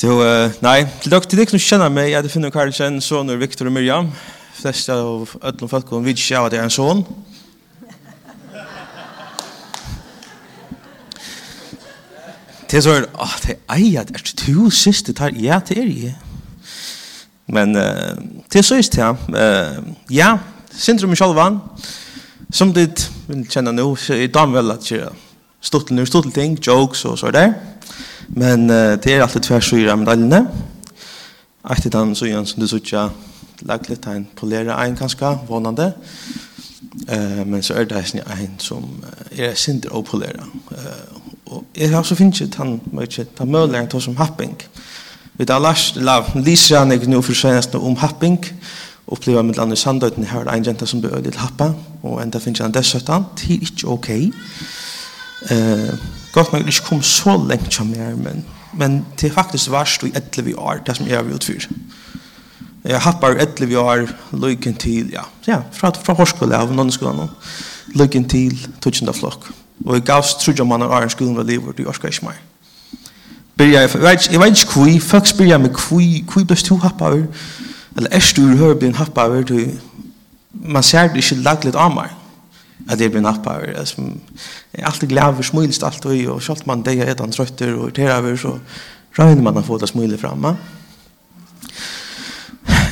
Så, uh, nei, til dere, til dere som känner mig, jag finner Karlsen, soner Victor og Miriam. Flest av ødelen folk og vi ikke at jeg er en son. Det er så här, ah, det är er det to siste tar, ja, det er jeg. Men uh, det er så just det, uh, ja, syndrom i självan, som det vill känna nu, så är det väl att göra stort nu, stort ting, jokes och så där. Ja. Men uh, det er alltid tversyra medaljene. Etter den søyen som du sier, sutja lagt litt en polere en kanskje, vånande. Uh, men så er det en, ein som er sinter og polere. Uh, og jeg har også finnet ikke han, ikke, han møller en som happing. Vi har lært, lyser han ikke nå for senest om happing, Opplever med landet sandøyden her, en jente som blir øyelig happa, og enda finnes han dessøttan, det er ikke ok. Uh, Godt nok ikke kom så lengt som jeg, men, men det er faktisk verst i 11 år, det som jeg har vært for. Jeg har bare 11 år, lykken til, ja, ja fra, fra hårskole av noen skolen, lykken til 2000 flokk. Og jeg gav trodde man har åren skolen var livet, du orsker ikke mer. Jeg vet jeg vet ikke hvor, folk spør jeg meg hvor hvor blir du happar, eller er du hører høyre blir happar, man ser det ikke lagligt av meg at det blir er som er alltid glad för smilst alt og og skolt man det är ett trøtter og det över så rör man att få det smile framma.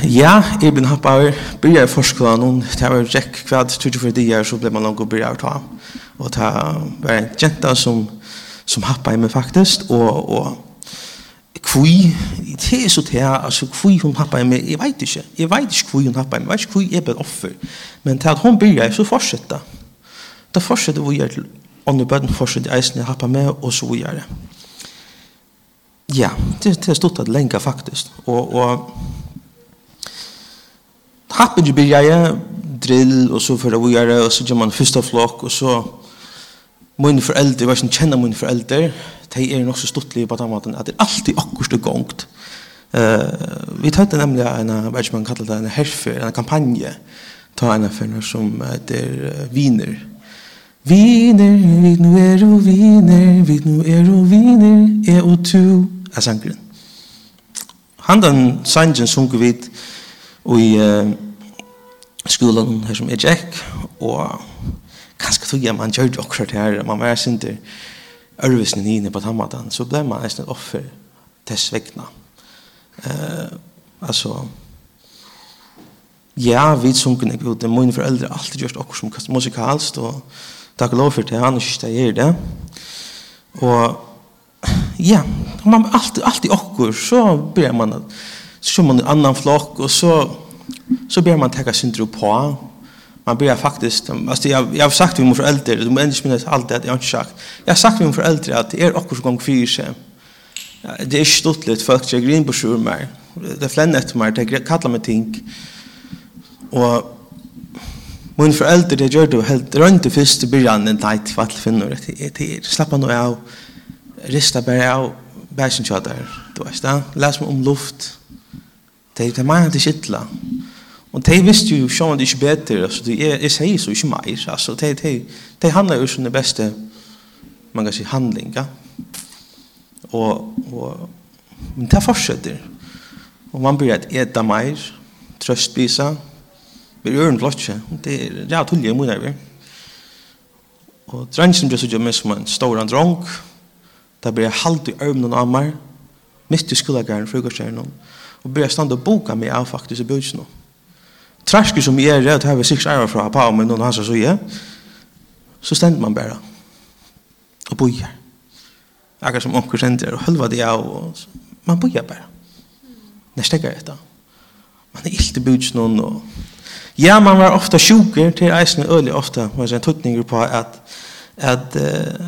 Ja, jeg blir nappar blir jag forskla noen tar jag check kvad 24 dagar så blir man langt och blir ta. og ta var en jenta som som happar med faktisk og, og kvui det er så det altså kvui hun happa i meg jeg vet ikke jeg vet ikke kvui hun happa i meg jeg vet ikke kvui jeg ble offer. Men til at hun byrja så fortsetta. Da fortsetter vi gjør til ånden bøten fortsetter eisen jeg happa med, og så gjør det. Ja, det, det er stort at lenge faktisk. Og, og happen jo blir jeg drill, og så fyrir vi gjør det, og så gjør man første flokk, og så mine foreldre, jeg vet ikke kjenner mine foreldre, de er nok så stortlige på den måten, at det er alltid akkurat det gongt. Uh, vi tøyte nemlig en, jeg vet ikke man kallar det, en herfer, en kampanje, ta en affær som heter uh, Wiener, Viner, vi nu er og viner, vi nu er og viner, er og tu, er sangren. Han den sangen sunker vi i uh, skolen her som er Jack, og kanskje tog jeg man gjør det akkurat her, man var sin til ørvisen inne på tammatan, så ble man nesten et offer til svekna. Uh, altså, ja, vi sunker ikke ut, mine foreldre alltid gjort akkurat som musikalst, og Takk lov for det, han er ikke det det. Og ja, man alltid, alltid okkur, så ber man at så ser man en annan flokk, og så, så ber man tekka syndro på. Man ber faktisk, altså jeg, jeg har sagt vi mine foreldre, du må endelig minnes alt det jeg har ikke sagt. Jeg har sagt vi mine foreldre at det er okkur som gong fyrir seg. Det er ikke stått litt, folk er grin på sjur mer. Det er flennet etter meg, det er kallar meg ting. Og Min foreldre, det gjør det helt rundt det første byrjan, en deit for alle finner, jeg slapper noe av, rista bare av, bæsjen kjøder, du vet da, les meg om luft, det er meg til skittla, og det visste jo sjåan det ikke bedre, altså, det er, jeg sier så ikke mer, altså, det, det, det handler jo som det beste, man kan si, handlinga, og, og, men det fortsetter, og man blir et eta meir, trøstbisa, Vi gjør en blotje. Det er ja, tullige mye der vi. Og drengen blir så gjør meg som en stor drong. Da blir jeg halvt i ørmen og ammer. Midt i skolagæren, frugastjeren. Og blir jeg stand og boka meg av faktisk i bøtjen. Trasket som jeg er, redd, har vi sikkert ære fra pappa og noen hans og så gjør. Så stender man bare. Og bojer. Akkurat som onker sender og hølva det av. Og man bojer bare. Når jeg stekker etter. Man er ilt i bøtjen og Ja, man var ofta sjuker til eisen øyelig ofta, man ser en på at, at uh,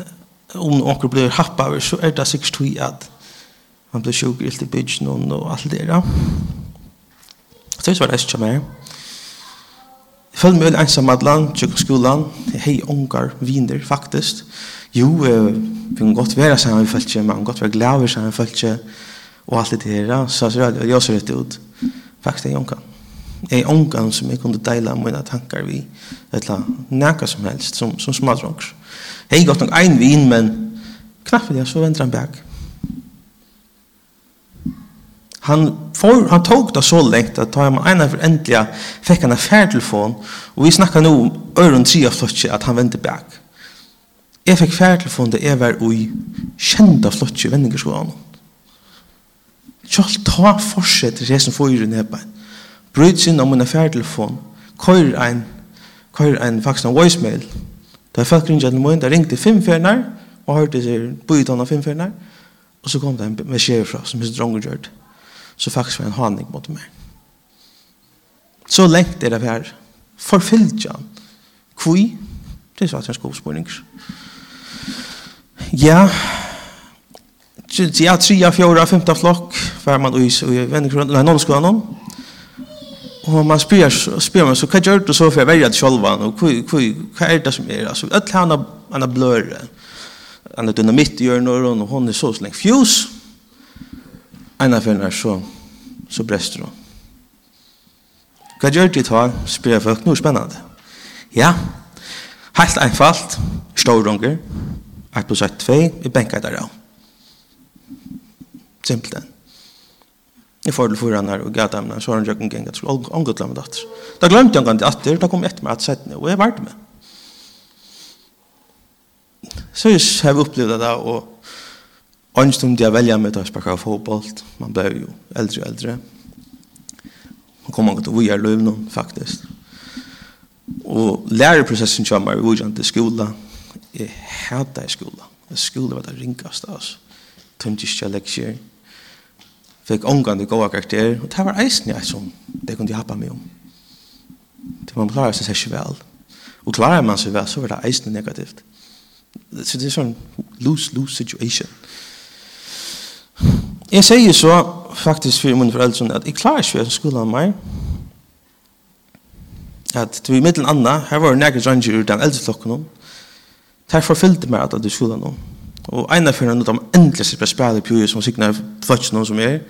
om noen blir happa over, så er det sikkert tog at man blir sjuker til bygden og og alt det da. Så det var det ikke mer. Jeg følte meg veldig ensam at land, tjøkken skolen, jeg hei ungar viner faktisk. Jo, vi kan godt være sammen med følelse, man kan godt være glad over sammen med følelse, og alt det der. Så jeg så rett ut, faktisk det er ungar. Jeg er ångan som jeg kunne deila mine tankar vi, eller nekka som helst, som, som smadrongs. Jeg har gått nok ein vin, men knapt det, så venter han bæk. Han, for, han tog det så lengt at da man ena for endelig fikk han en færtelefon, og vi snakka nå om øren tre av flotje at han vente back Jeg fikk færtelefon det jeg var ui kjenda flotje vendingerskolen. Kjall ta fortsetter det som får i nebein bryt sin om en affærtelefon, køyr ein, køyr ein faktisk en voicemail. Da folk ringte til morgen, da ringte fem fjerner, og hørte seg byt av fem fjerner, og så kom det en beskjed fra, som hos dronger gjør. Så faktisk var en handling mot meg. Så lengt er det her. Forfyllt han. Kvui? Det er svart en skovspåring. Ja, ja, tre, fjore, femte flokk, hver man i vennekronen, nei, nollskolen, Og man spyr spyr man så hva gjør du så for välja att til och og hva er det som är alltså att han er blør, han er dynamitt i hjørnet, og hun er så släng fuse ena förna så så brester hun. Hva gjør du ta, Spyr jeg folk noe spennende. Ja. Helt enkelt. Stårunger. 1 plus 1, 2. Vi bänkar der, då. Simpelt i forhold for han her og gata men så har han jøkken gengat så angått la med datter. Da glemte han gant atter, da kom etter meg at sett ned, og jeg vart med. Så jeg har opplevd det og Angst om de jeg velger med å spille fotball. Man ble jo eldre og eldre. Man kommer til å være løv nå, faktisk. Og læreprosessen kommer vi hvordan til skolen. Jeg hadde i skolen. Skolen var det ringeste, altså. Tømte ikke lekser fikk ångan til gode karakterer, og det var eisen jeg som det kunne hjelpe meg om. Det man klarer seg ikke vel. Og klarer man seg vel, så var det eisen negativt. Så det er sånn lose-lose situation. Jeg sier så faktisk for mine foreldre at jeg klarer ikke å av meg. At det var i middelen andre, her var det nærkere dranger ur den eldre klokken om. Det her forfyllte meg at du skulle noe Og en av fyrir nu de endelig sitter spela i pjuje som signa fløtts noen som er.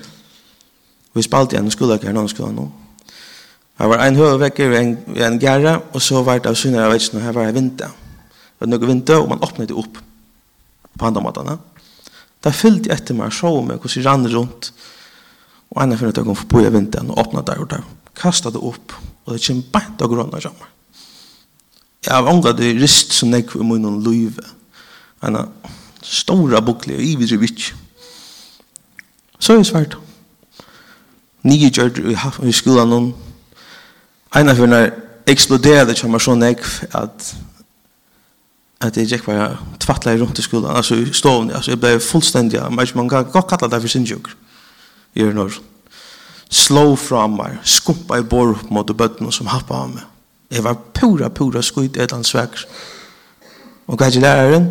Og vi spalte igjen skulle ikke her noen skulle nå. Her var en høvevekker ved en, en gære, og så var det av synere av veitsen, og her var det vinter. Det var noe vinter, og man åpnet det opp på andre handamatene. Da fyllte jeg etter meg, så meg hvordan jeg rann rundt, og en av fyrir at jeg kom på i vinteren, og åpnet der og der. Kastet det opp, og det kom bænt av grønne sammen. Jeg har ånglet det rist som jeg i munnen løyve. Ena, Stora bukle, i vidri vitsi. Så er svært. Nye gjørt i skolan noen. Einar fyrir exploderade eksploderade kommer så nekv at at jeg gikk bare tvattla rundt i skolan, altså i stovn, altså jeg ble fullstendig, men man kan godt kalla det for sinnsjøk i Ørnår. Slå fra meg, skumpa i bor opp mot bøttene som happa av meg. Jeg var pura, pura skuit etan sveks. Og hva er læreren?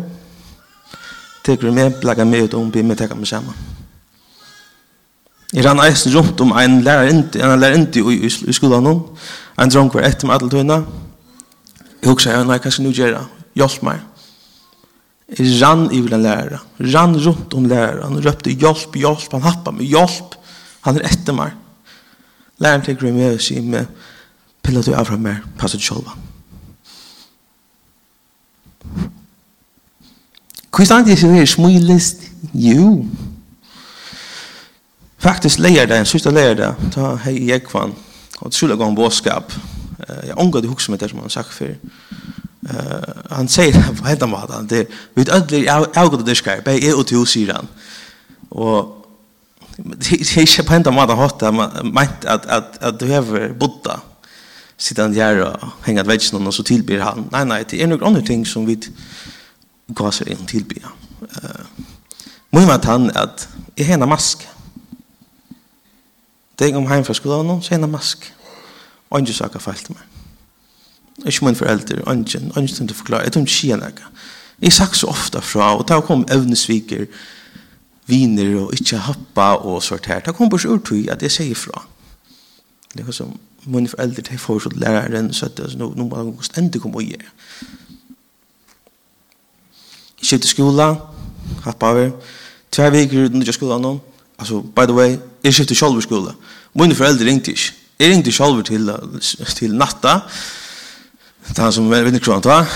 tekur meg, med, meg ut og hun blir med teker meg saman. Jeg rann eisen rundt om en lærer inte, en lærer inte i, i, i skolan hon. En drong var etter med alle tøyna. Jeg hugsa, ja, nei, kanskje nu gjør jeg, hjelp meg. Jeg rann i vil en lærer, rann rundt om lærer, han røpte hjelp, hjelp, han happa meg, hjelp, han er etter meg. Læreren tekur meg og sier meg, pillet du av fra meg, passet du sjølvann. Hva stand jeg her smilest? Jo. Faktisk leier det, en sørste leier det, ta hei i Ekvann, og til skulle gå en båtskap. Jeg omgår det hukse med det som han sagt før. Han sier det på hentan måten, det er, vi ødelig, avgått har gått dyrskar, bare jeg og til sier han. Og det er ikke på helt annet hatt, jeg mente at at, at du hever bodda, sitter han der og henger et vetsnån, og så tilbyr han. Nei, nei, det er noen andre ting som vi gå seg en tilbya. Uh, Må man han at jeg har en mask. Det er om heim fra skolen så har en mask. Og ikke saker feilt meg. Ikke min foreldre, og ikke, og ikke til å forklare. Jeg tror ikke skjer noe. Jeg sagt så ofte fra, og da kom evnesviker, viner og ikke happa og sånt her. Da kom bare så urtøy at jeg sier fra. Det er som, mine foreldre, de får så læreren, så at nå, nå må jeg stendig komme og gjøre skifte skola, hatt på over, tvær viker uten ikke skola nå. altså, by the way, jeg skifte selv skola. Mine foreldre ringte ikke. Jeg ringte selv til, til natta, til han som vinner kronen til,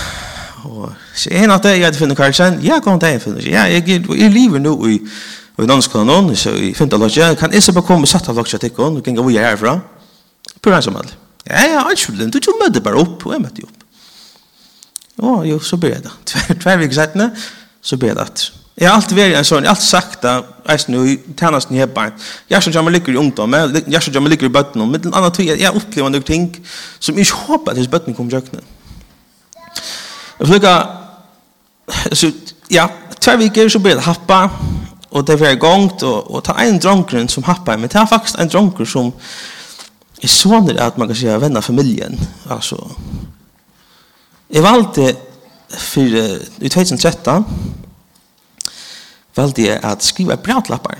og så en natta, jeg hadde funnet Karlsson. ja, kom til jeg funnet, ja, jeg, jeg lever nå i, Og i danskolen kanon, så i finta lokja, kan jeg så bare komme og satt av lokja til henne, og gjenga hvor jeg er herfra, prøv han som alle. Ja, ja, alt skjulden, du møtte bare opp, og jeg møtte opp. Å, jo, så ber jeg da. Tver vik settene, så ber jeg da. Jeg har alltid vært en sånn, jeg har alltid sagt da, det, eisen jo, tjenest nye bein. Jeg som kommer ligger i ungdom, jeg som kommer ligger i bøtten, og den andre tog, jeg opplever noen ting som jeg ikke håper at hvis bøtten kommer til å Jeg flykker, så, ja, tver vik er så ber jeg happa, og det er gongt, og, og ta en dronkeren som happa, men ta faktisk en dronker som er sånn at man kan si venner familien, altså, Jeg valgte for, i 2013 valgte jeg at skrive brautlappar.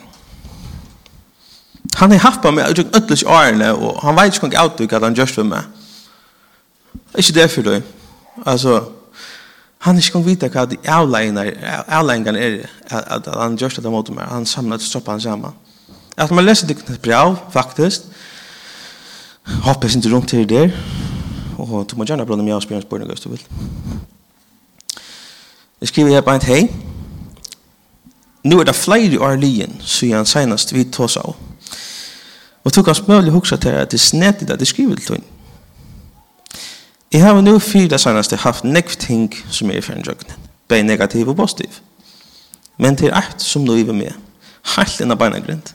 Han har haft på meg uttrykk ødelig årene, og han vet ikke hva uttrykk at han gjørs for meg. Ikke det for deg. Altså, han er ikke kan vite hva de avleggene er at han gjørs det mot meg. Han samlet og stoppet han sammen. At man leser det brev, faktisk, hopper ikke rundt til det der, og du må gjerne blande meg og spørre en spørsmål hvis du vil. Jeg skriver her bare hei. Nå er det flere år lijen, sier han senest vi tås av. Og tog hans mulig hoksa til at det snedet at det skriver til henne. Jeg har nu fyra senast haft nekv ting som er fyrir jøgne, både negativ og positiv. Men til eit som nu er med, heilt inna beina grind,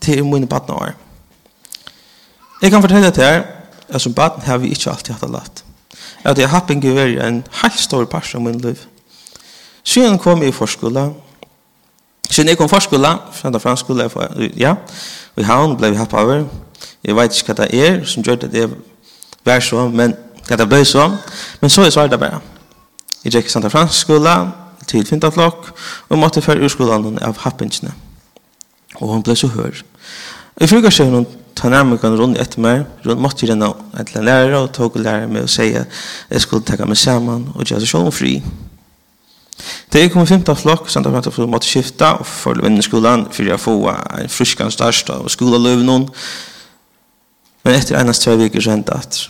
til mine badna år. Jeg kan fortelle til her og som baden har vi ikke alltid hatt alatt. At jeg har ikke vært en helt stor part av min liv. Siden kom jeg i forskole, siden jeg kom i forskole, fra den franske skole, ja, og i havn ble vi hatt over. Jeg vet ikke hva det er, som gjør det det var så, men hva det ble så. Men så er svaret bare. Jeg gikk i Santa Fransk skole, til Fintatlokk, og måtte føre urskolen av Happingsene. Og hun ble så hør. I frugasjøvnen ta nærmere kan rundt etter meg, rundt måtte renne et eller lærere, og tog og lærere meg å si at jeg skulle takke meg sammen, og gjøre seg selv fri. Da jeg kom i 15. flokk, så jeg måtte jeg måtte skifte, og følge venner skolen, for jeg får en friskans størst av skoleløven noen. Men etter eneste tve viker så hendte at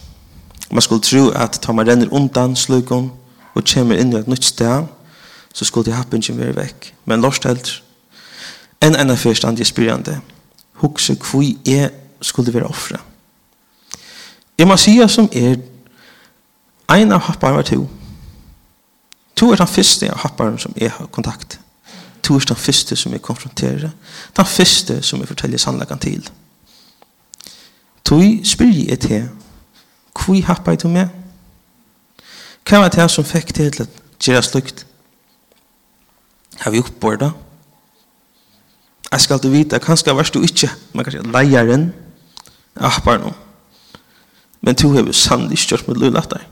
man skulle tro at ta man renner undan slukken, og kommer inn i et nytt sted, så skulle de happen ikke mer vekk. Men lort helt, en enn jeg først andre spyrende, hukse hvor jeg skulle være offre. Jeg må si som er, en av happene var to. To er den første av happene som jeg har kontakt. To er den første som jeg konfronterer. Den første som jeg forteller sannleggen til. Tui spyr jeg til, hvor happar du med? Hva var det som fikk til til at gjøre slukt? Har vi oppbordet? Jeg skal du vite, kanskje var du ikke, man kan si, leieren, appar no. Men to hever sannlig stjort med løylatter.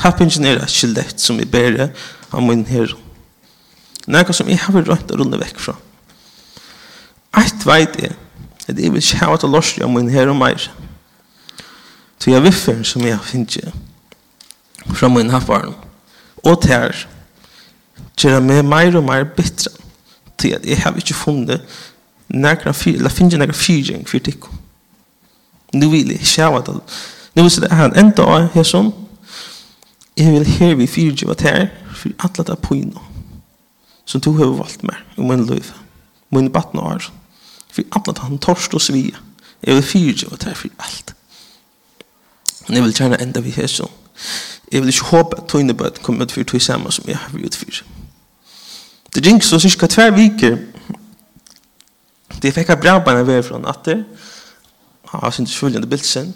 Happingen er et skildett som vi ber av min herre. Några som jeg har vært rønt å runde vekk fra. Eit veit er at jeg vil ikke ha til lorsi av min herre og meir. Så jeg viffer som jeg finner fra min haffaren og tær gjør jeg meg meir og meir bitre til at jeg har ikke funnet nægra fyrir, eller finner nægra fyrir fyrir fyrir Nu vill jag själva det. Nu vill jag han inte ha her som. Jeg vil her vi fyrtio vart här för alla det pojna som du har valgt meg. i min liv. Min batten har sånt. För alla det han torst og svia. Jeg vil fyrtio vart här för alt. Men jeg vil gärna enda vi her som. Jeg vil ikke håpe at tøyne bøt att ut för tøy samme som jeg har blivit för. Det gick så cirka tver viker. Det fick jag bra bara vara från att det har sin tilfølgende bildsen,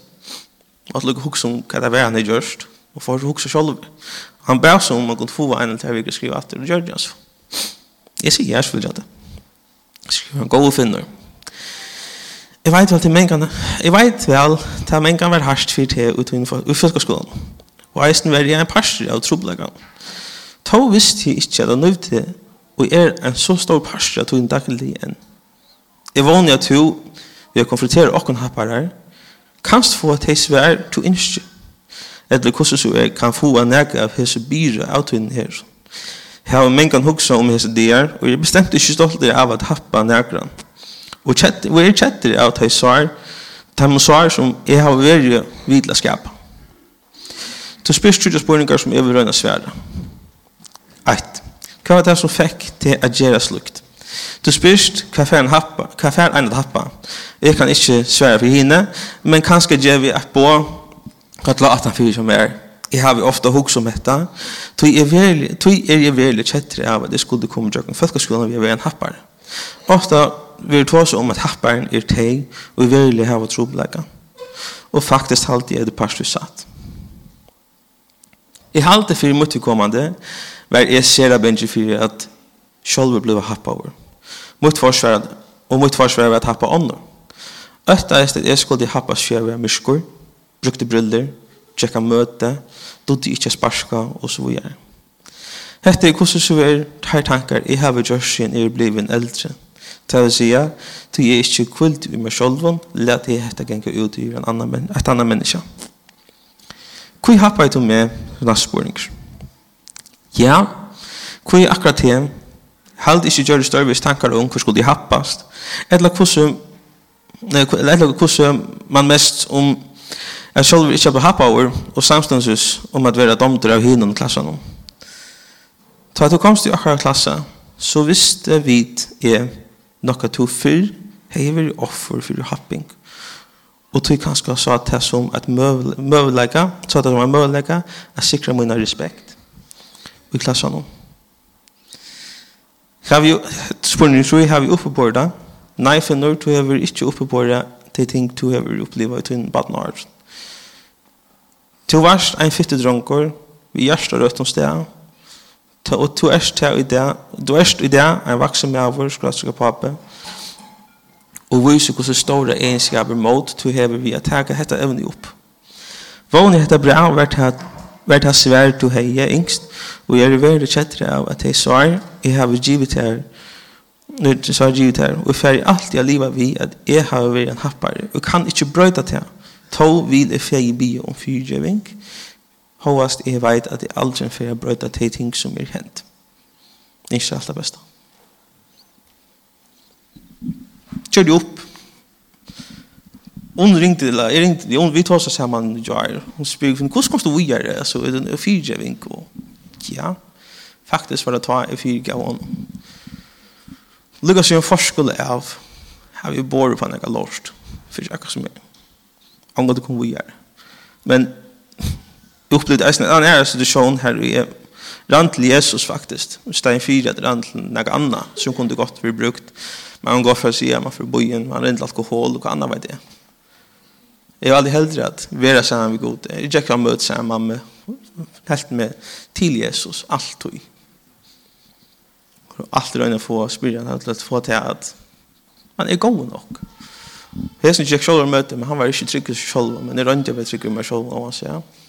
og at lukke hukse om hva det var han har gjørst, og for å hukse selv. Han bæs om man kunne få en eller til vi skrive at det gjør det, altså. Jeg sier jeg skjulende. Jeg skriver en god finner. Jeg vet vel til mengene, jeg vet vel til mengene var hardt for det utenfor ufølgeskolen, og eisen var jeg en parster av troblegene. Ta visste jeg ikke at jeg nøvde og er en så stor parster av tog en daglig enn. Jeg vågner at du vi har konfronteret okken happarar, kanst få at heis vær to innskje, eller hvordan så jeg kan få en nek av hese byra avtvinnen her. Jeg har mengan hugsa om hese dier, og jeg er bestemt ikke stolt av at happa nekran. Og jeg er kjettir av at jeg svar, de svar som jeg har vært vidla skapa. Så spørs tjuta spurningar som jeg vil røyna svære. Eit, Hva var det som fikk til å gjøre slukt? Du spyrst hva fer en happa, hva fer en happa. Jeg kan ikke svære for henne, men kanskje gjør vi et på hva til at han fyrer som er. Jeg har ofte hok om dette. Tog er jeg veldig kjettere av at det skulle komme til folkeskolen vi er en happar. Ofte vi tar oss om at happaren er teg og vi virkelig har vårt troblegge. Og faktisk alltid er det parstus satt. I halte fyrir mutikommande var jeg ser av bengi fyrir at sjálfur blei happa over. Mot forsvar og mot forsvar var at happa ånder. Øtta er at jeg skulle happa skjeve myskor, brukte briller, tjekka møte, dodde ikkje sparska og så videre. Hette er hvordan så er her tankar jeg har gjort siden jeg er bliven eldre. Til å si at jeg er ikke kvult i meg sjolven, let jeg hette genga ut i en annan, et annan menneske. Hvor happa jeg til med sånne sporinger? Ja, hvor er akkurat det halt ikke gjør størvis tankar om hvor skulle de happast, eller hvordan eller hvordan man mest om at ikke ikkje happa over og samstundsus om at vera domter av hinum klassanum. Ta du komst i akkurat klassa, så visste vi er nokka to fyrr hei veri offer for happing. Og tog kanskje sa det som at møvleika, sa det som at møvleika, sikra mina respekt i klassanum. Har vi spurning så har vi uppe på det. Nej för nu tror jag vi uppe på det. Det tänk du har upplevt i en badnart. Du varst ein fitte drunkor. Vi gjerst og rødt om sted. Og du erst her i det. Du erst i det. ein vaksen med avur, skratsika pape. Og viser hvordan store egenskaper mot du hever vi at haka hetta evne opp. Vågne hetta bra vært at Vær ta svær to heie yngst, og jeg er veldig kjettere av at jeg svar, jeg har givet her, når jeg svar givet her, og jeg fer alltid jeg livet vi at jeg har vært en happare, og kan ikke brøyta til ham. To vil jeg fer bi om fyrgjøving, hovast jeg vet at jeg aldri fer brøyta til ting som er hent. Ikke alt det beste. Kjør det opp, Hon ringde eller jag ringde hon vi tog så samman jar. hon spyr hur kost du vi så är det en vink och ja faktiskt var det ta en you go on Lukka sig en forskole av har vi bor på några lorst för jag som är om det kommer vi gör men upplevde jag en annan situation här i rand til Jesus faktisk. Stein 4 er rand til noe som kunne godt bli brukt. Men han går for att si man får bojen, man rent alkohol og annat vad det. Jeg var aldri heldre at vera sammen med god. Jeg gikk av møte sammen med mamma. Helt med til Jesus, alt tog. Alt er øyne få spyrja han til å få til at han er god nok. Hesen gikk sjål og møte, men han var ikke trygg i sjål, men jeg røyne jeg var trygg i meg sjål, og han sier, ja.